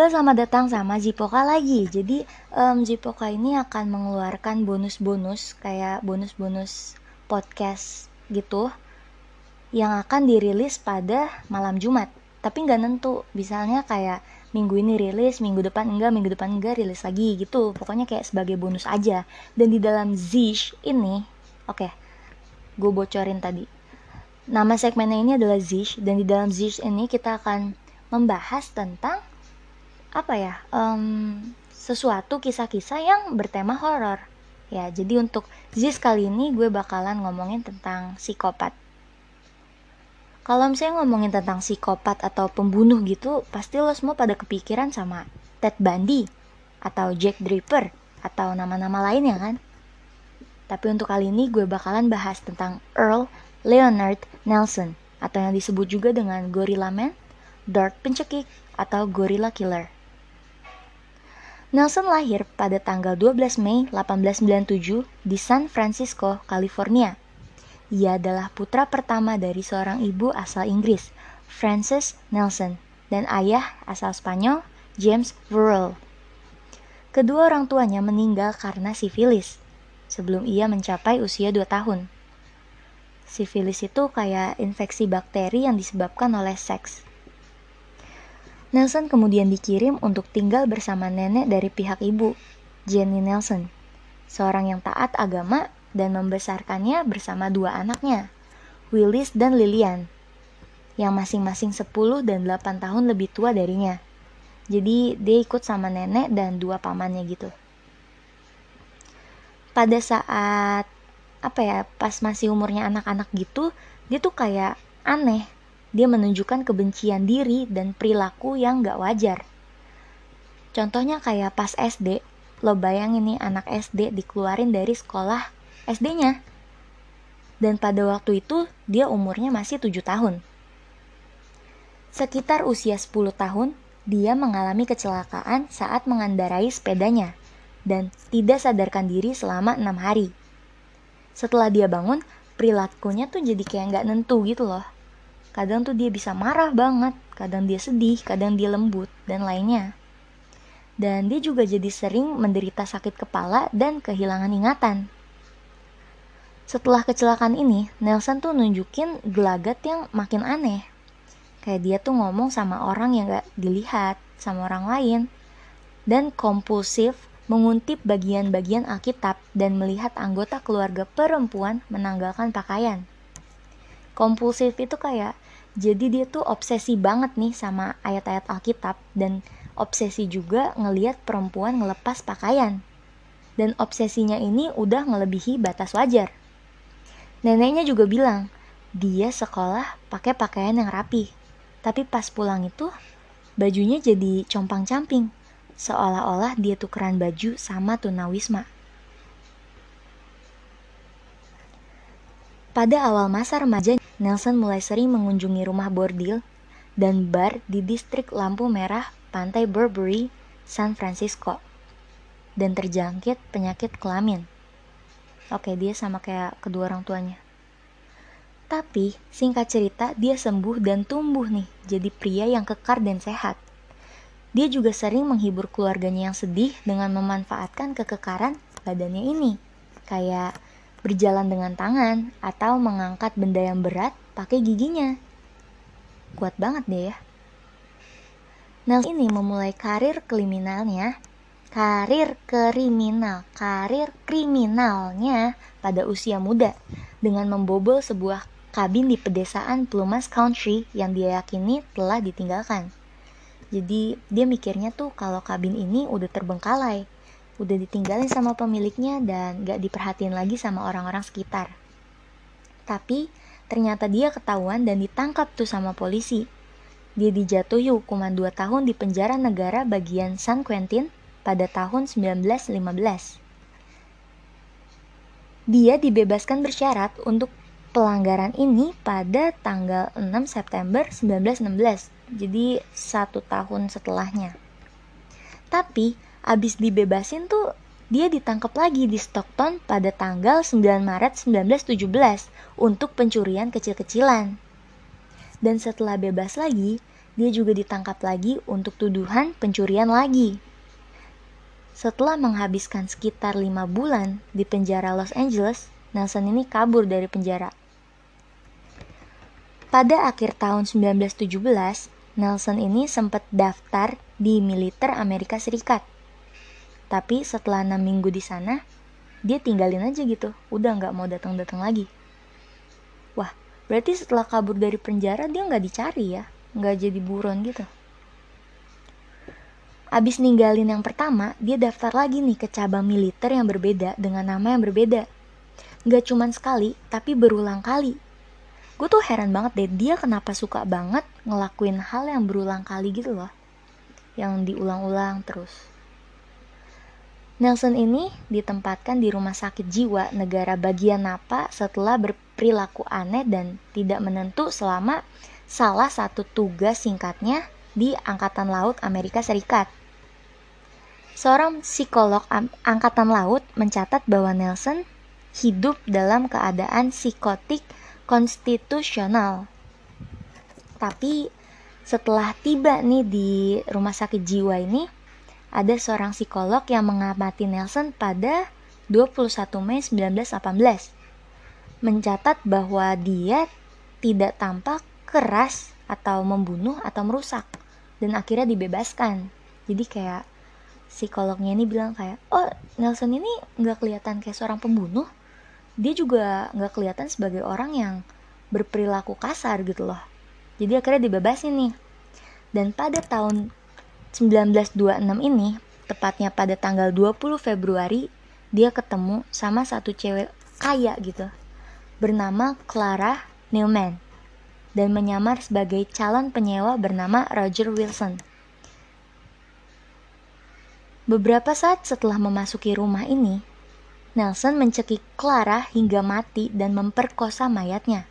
Mbak selamat datang sama Zipoka lagi. Jadi um, Zipoka ini akan mengeluarkan bonus-bonus kayak bonus-bonus podcast gitu yang akan dirilis pada malam Jumat. Tapi nggak nentu, misalnya kayak minggu ini rilis, minggu depan enggak, minggu depan enggak rilis lagi gitu. Pokoknya kayak sebagai bonus aja. Dan di dalam Zish ini, oke, okay, gue bocorin tadi Nama segmennya ini adalah Zish dan di dalam Zish ini kita akan membahas tentang apa ya um, sesuatu kisah-kisah yang bertema horor. Ya, jadi untuk Zish kali ini gue bakalan ngomongin tentang psikopat. Kalau misalnya ngomongin tentang psikopat atau pembunuh gitu, pasti lo semua pada kepikiran sama Ted Bundy atau Jack Draper atau nama-nama lainnya kan? Tapi untuk kali ini gue bakalan bahas tentang Earl Leonard Nelson atau yang disebut juga dengan Gorilla Man, Dark Pencekik, atau Gorilla Killer. Nelson lahir pada tanggal 12 Mei 1897 di San Francisco, California. Ia adalah putra pertama dari seorang ibu asal Inggris, Frances Nelson, dan ayah asal Spanyol, James Burrell. Kedua orang tuanya meninggal karena sifilis sebelum ia mencapai usia 2 tahun. Sifilis itu kayak infeksi bakteri yang disebabkan oleh seks. Nelson kemudian dikirim untuk tinggal bersama nenek dari pihak ibu, Jenny Nelson, seorang yang taat agama dan membesarkannya bersama dua anaknya, Willis dan Lillian, yang masing-masing 10 dan 8 tahun lebih tua darinya. Jadi dia ikut sama nenek dan dua pamannya gitu. Pada saat apa ya pas masih umurnya anak-anak gitu dia tuh kayak aneh dia menunjukkan kebencian diri dan perilaku yang gak wajar. Contohnya kayak pas SD lo bayangin nih anak SD dikeluarin dari sekolah SD-nya dan pada waktu itu dia umurnya masih 7 tahun. Sekitar usia 10 tahun dia mengalami kecelakaan saat mengendarai sepedanya dan tidak sadarkan diri selama enam hari. Setelah dia bangun perilakunya tuh jadi kayak nggak nentu gitu loh kadang tuh dia bisa marah banget kadang dia sedih kadang dia lembut dan lainnya. Dan dia juga jadi sering menderita sakit kepala dan kehilangan ingatan. Setelah kecelakaan ini Nelson tuh nunjukin gelagat yang makin aneh. Kayak dia tuh ngomong sama orang yang gak dilihat sama orang lain. Dan kompulsif menguntip bagian-bagian Alkitab dan melihat anggota keluarga perempuan menanggalkan pakaian. Kompulsif itu kayak jadi dia tuh obsesi banget nih sama ayat-ayat Alkitab dan obsesi juga ngeliat perempuan ngelepas pakaian. Dan obsesinya ini udah ngelebihi batas wajar. Neneknya juga bilang, dia sekolah pakai pakaian yang rapi. Tapi pas pulang itu, bajunya jadi compang-camping seolah-olah dia tukeran baju sama tunawisma. Pada awal masa remaja, Nelson mulai sering mengunjungi rumah bordil dan bar di distrik lampu merah pantai Burberry, San Francisco, dan terjangkit penyakit kelamin. Oke, dia sama kayak kedua orang tuanya. Tapi, singkat cerita, dia sembuh dan tumbuh nih, jadi pria yang kekar dan sehat. Dia juga sering menghibur keluarganya yang sedih dengan memanfaatkan kekekaran badannya ini, kayak berjalan dengan tangan atau mengangkat benda yang berat pakai giginya. Kuat banget deh ya. Nelson ini memulai karir kriminalnya, karir kriminal, karir kriminalnya pada usia muda dengan membobol sebuah kabin di pedesaan Plumas Country yang dia yakini telah ditinggalkan. Jadi dia mikirnya tuh kalau kabin ini udah terbengkalai, udah ditinggalin sama pemiliknya dan gak diperhatiin lagi sama orang-orang sekitar. Tapi ternyata dia ketahuan dan ditangkap tuh sama polisi. Dia dijatuhi hukuman 2 tahun di penjara negara bagian San Quentin pada tahun 1915. Dia dibebaskan bersyarat untuk pelanggaran ini pada tanggal 6 September 1916 jadi satu tahun setelahnya tapi abis dibebasin tuh dia ditangkap lagi di Stockton pada tanggal 9 Maret 1917 untuk pencurian kecil-kecilan. Dan setelah bebas lagi, dia juga ditangkap lagi untuk tuduhan pencurian lagi. Setelah menghabiskan sekitar lima bulan di penjara Los Angeles, Nelson ini kabur dari penjara. Pada akhir tahun 1917, Nelson ini sempat daftar di militer Amerika Serikat. Tapi setelah enam minggu di sana, dia tinggalin aja gitu, udah nggak mau datang-datang lagi. Wah, berarti setelah kabur dari penjara dia nggak dicari ya, nggak jadi buron gitu. Abis ninggalin yang pertama, dia daftar lagi nih ke cabang militer yang berbeda dengan nama yang berbeda. Nggak cuman sekali, tapi berulang kali. Gue tuh heran banget deh, dia kenapa suka banget ngelakuin hal yang berulang kali gitu loh. Yang diulang-ulang terus. Nelson ini ditempatkan di rumah sakit jiwa negara bagian Napa setelah berperilaku aneh dan tidak menentu selama salah satu tugas singkatnya di Angkatan Laut Amerika Serikat. Seorang psikolog Angkatan Laut mencatat bahwa Nelson hidup dalam keadaan psikotik konstitusional. Tapi setelah tiba nih di rumah sakit jiwa ini, ada seorang psikolog yang mengamati Nelson pada 21 Mei 1918. Mencatat bahwa dia tidak tampak keras atau membunuh atau merusak dan akhirnya dibebaskan. Jadi kayak psikolognya ini bilang kayak oh Nelson ini nggak kelihatan kayak seorang pembunuh. Dia juga nggak kelihatan sebagai orang yang berperilaku kasar gitu loh. Jadi akhirnya dibebasin nih. Dan pada tahun 1926 ini tepatnya pada tanggal 20 Februari dia ketemu sama satu cewek kaya gitu bernama Clara Newman dan menyamar sebagai calon penyewa bernama Roger Wilson. Beberapa saat setelah memasuki rumah ini, Nelson mencekik Clara hingga mati dan memperkosa mayatnya.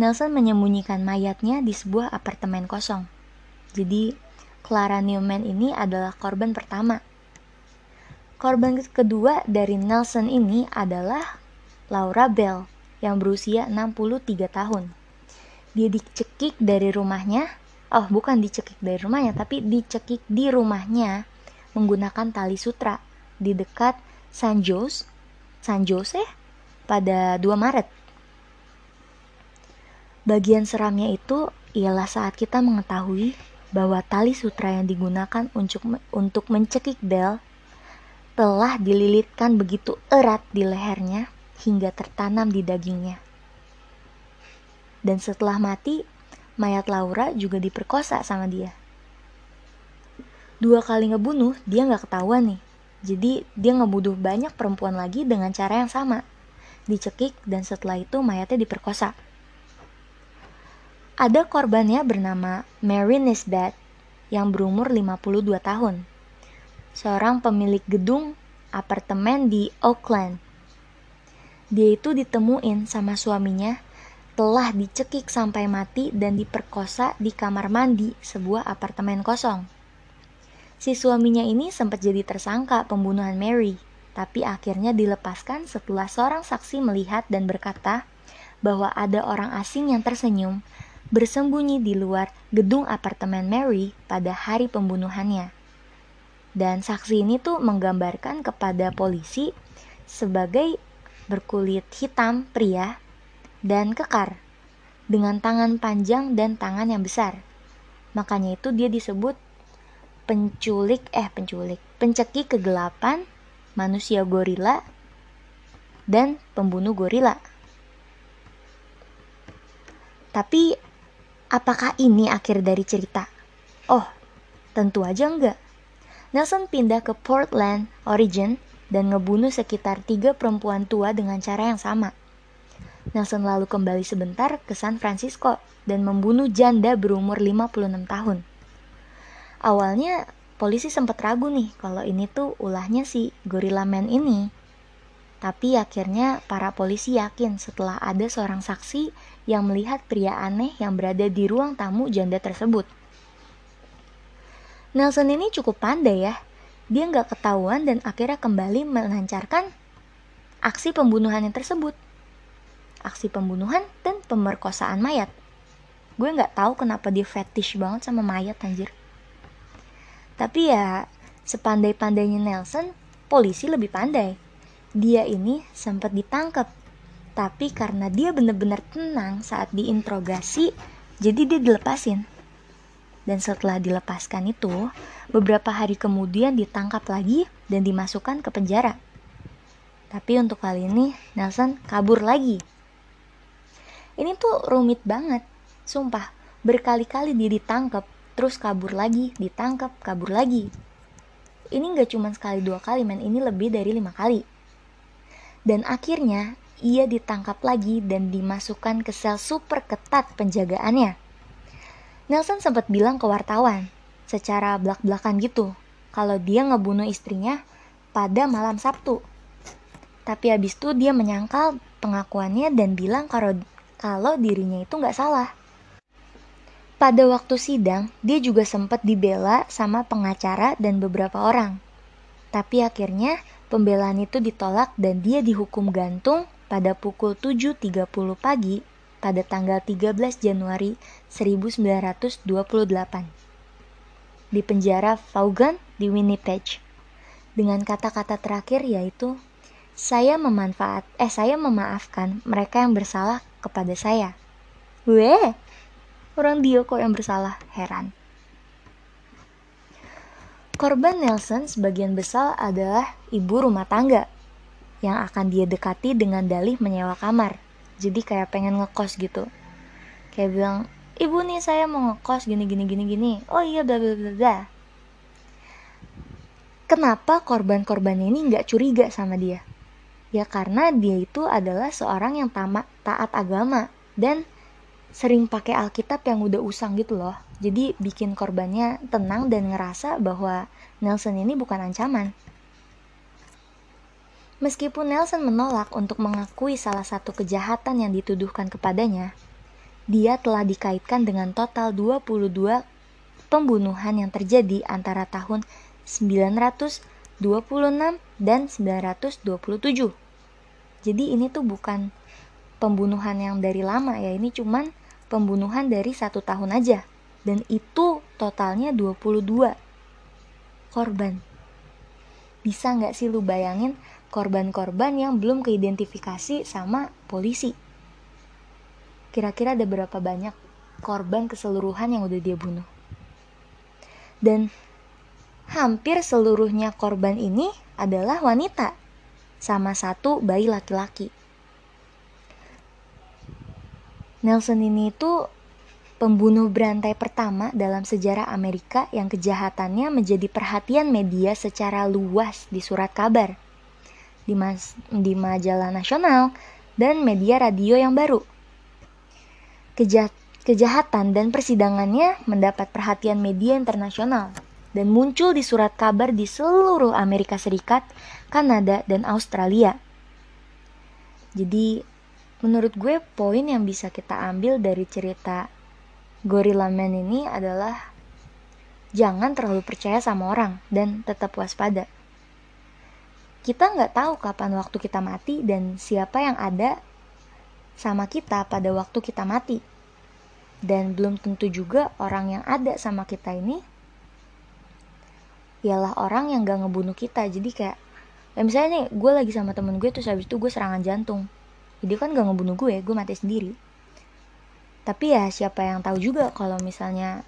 Nelson menyembunyikan mayatnya di sebuah apartemen kosong. Jadi, Clara Newman ini adalah korban pertama. Korban kedua dari Nelson ini adalah Laura Bell yang berusia 63 tahun dia dicekik dari rumahnya oh bukan dicekik dari rumahnya tapi dicekik di rumahnya menggunakan tali sutra di dekat San Jose San Jose pada 2 Maret bagian seramnya itu ialah saat kita mengetahui bahwa tali sutra yang digunakan untuk untuk mencekik Bel telah dililitkan begitu erat di lehernya hingga tertanam di dagingnya. Dan setelah mati, mayat Laura juga diperkosa sama dia. Dua kali ngebunuh, dia nggak ketahuan nih. Jadi dia ngebunuh banyak perempuan lagi dengan cara yang sama. Dicekik dan setelah itu mayatnya diperkosa. Ada korbannya bernama Mary Nisbet yang berumur 52 tahun. Seorang pemilik gedung apartemen di Oakland. Dia itu ditemuin sama suaminya telah dicekik sampai mati dan diperkosa di kamar mandi sebuah apartemen kosong. Si suaminya ini sempat jadi tersangka pembunuhan Mary, tapi akhirnya dilepaskan setelah seorang saksi melihat dan berkata bahwa ada orang asing yang tersenyum bersembunyi di luar gedung apartemen Mary pada hari pembunuhannya. Dan saksi ini tuh menggambarkan kepada polisi sebagai berkulit hitam pria dan kekar dengan tangan panjang dan tangan yang besar. Makanya itu dia disebut penculik eh penculik, pencekik kegelapan, manusia gorila dan pembunuh gorila. Tapi apakah ini akhir dari cerita? Oh, tentu aja enggak. Nelson pindah ke Portland, Oregon dan ngebunuh sekitar tiga perempuan tua dengan cara yang sama. Nelson lalu kembali sebentar ke San Francisco dan membunuh janda berumur 56 tahun. Awalnya polisi sempat ragu nih kalau ini tuh ulahnya si Gorilla Man ini. Tapi akhirnya para polisi yakin setelah ada seorang saksi yang melihat pria aneh yang berada di ruang tamu janda tersebut. Nelson ini cukup pandai ya. Dia nggak ketahuan dan akhirnya kembali melancarkan aksi pembunuhan yang tersebut aksi pembunuhan dan pemerkosaan mayat. gue nggak tahu kenapa dia fetish banget sama mayat anjir tapi ya sepandai-pandainya Nelson polisi lebih pandai dia ini sempat ditangkap tapi karena dia benar-benar tenang saat diinterogasi jadi dia dilepasin dan setelah dilepaskan itu, beberapa hari kemudian ditangkap lagi dan dimasukkan ke penjara. Tapi untuk kali ini, Nelson kabur lagi. Ini tuh rumit banget, sumpah. Berkali-kali dia ditangkap, terus kabur lagi, ditangkap, kabur lagi. Ini gak cuma sekali dua kali, men. Ini lebih dari lima kali. Dan akhirnya, ia ditangkap lagi dan dimasukkan ke sel super ketat penjagaannya Nelson sempat bilang ke wartawan, secara belak-belakan gitu, kalau dia ngebunuh istrinya pada malam Sabtu. Tapi habis itu dia menyangkal pengakuannya dan bilang kalau, kalau dirinya itu nggak salah. Pada waktu sidang, dia juga sempat dibela sama pengacara dan beberapa orang. Tapi akhirnya pembelaan itu ditolak dan dia dihukum gantung pada pukul 7.30 pagi pada tanggal 13 Januari 1928 di penjara Vaughan di Winnipeg dengan kata-kata terakhir yaitu saya memanfaat eh saya memaafkan mereka yang bersalah kepada saya. Weh, orang dia kok yang bersalah, heran. Korban Nelson sebagian besar adalah ibu rumah tangga yang akan dia dekati dengan dalih menyewa kamar. Jadi kayak pengen ngekos gitu. Kayak bilang ibu nih saya mau ngekos gini gini gini gini. Oh iya bla bla bla bla. Kenapa korban-korban ini nggak curiga sama dia? Ya karena dia itu adalah seorang yang tamat taat agama dan sering pakai Alkitab yang udah usang gitu loh. Jadi bikin korbannya tenang dan ngerasa bahwa Nelson ini bukan ancaman Meskipun Nelson menolak untuk mengakui salah satu kejahatan yang dituduhkan kepadanya, dia telah dikaitkan dengan total 22 pembunuhan yang terjadi antara tahun 926 dan 927. Jadi ini tuh bukan pembunuhan yang dari lama ya, ini cuman pembunuhan dari satu tahun aja. Dan itu totalnya 22 korban. Bisa nggak sih lu bayangin korban-korban yang belum keidentifikasi sama polisi. Kira-kira ada berapa banyak korban keseluruhan yang udah dia bunuh. Dan hampir seluruhnya korban ini adalah wanita, sama satu bayi laki-laki. Nelson ini itu pembunuh berantai pertama dalam sejarah Amerika yang kejahatannya menjadi perhatian media secara luas di surat kabar di, mas, di majalah nasional dan media radio yang baru. Keja kejahatan dan persidangannya mendapat perhatian media internasional dan muncul di surat kabar di seluruh Amerika Serikat, Kanada, dan Australia. Jadi, menurut gue poin yang bisa kita ambil dari cerita Gorilla Man ini adalah jangan terlalu percaya sama orang dan tetap waspada kita nggak tahu kapan waktu kita mati dan siapa yang ada sama kita pada waktu kita mati. Dan belum tentu juga orang yang ada sama kita ini ialah orang yang gak ngebunuh kita. Jadi kayak, ya misalnya nih gue lagi sama temen gue terus habis itu gue serangan jantung. Jadi kan gak ngebunuh gue, gue mati sendiri. Tapi ya siapa yang tahu juga kalau misalnya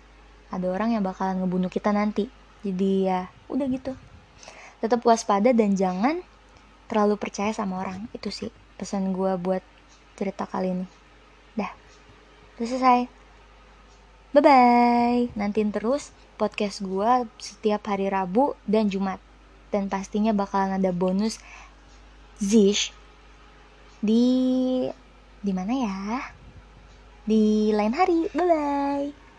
ada orang yang bakalan ngebunuh kita nanti. Jadi ya udah gitu tetap waspada dan jangan terlalu percaya sama orang. Itu sih pesan gue buat cerita kali ini. Dah. Udah selesai. Bye bye nantiin terus podcast gue setiap hari Rabu dan Jumat. Dan pastinya bakalan ada bonus Zish di di mana ya? Di lain hari. Bye bye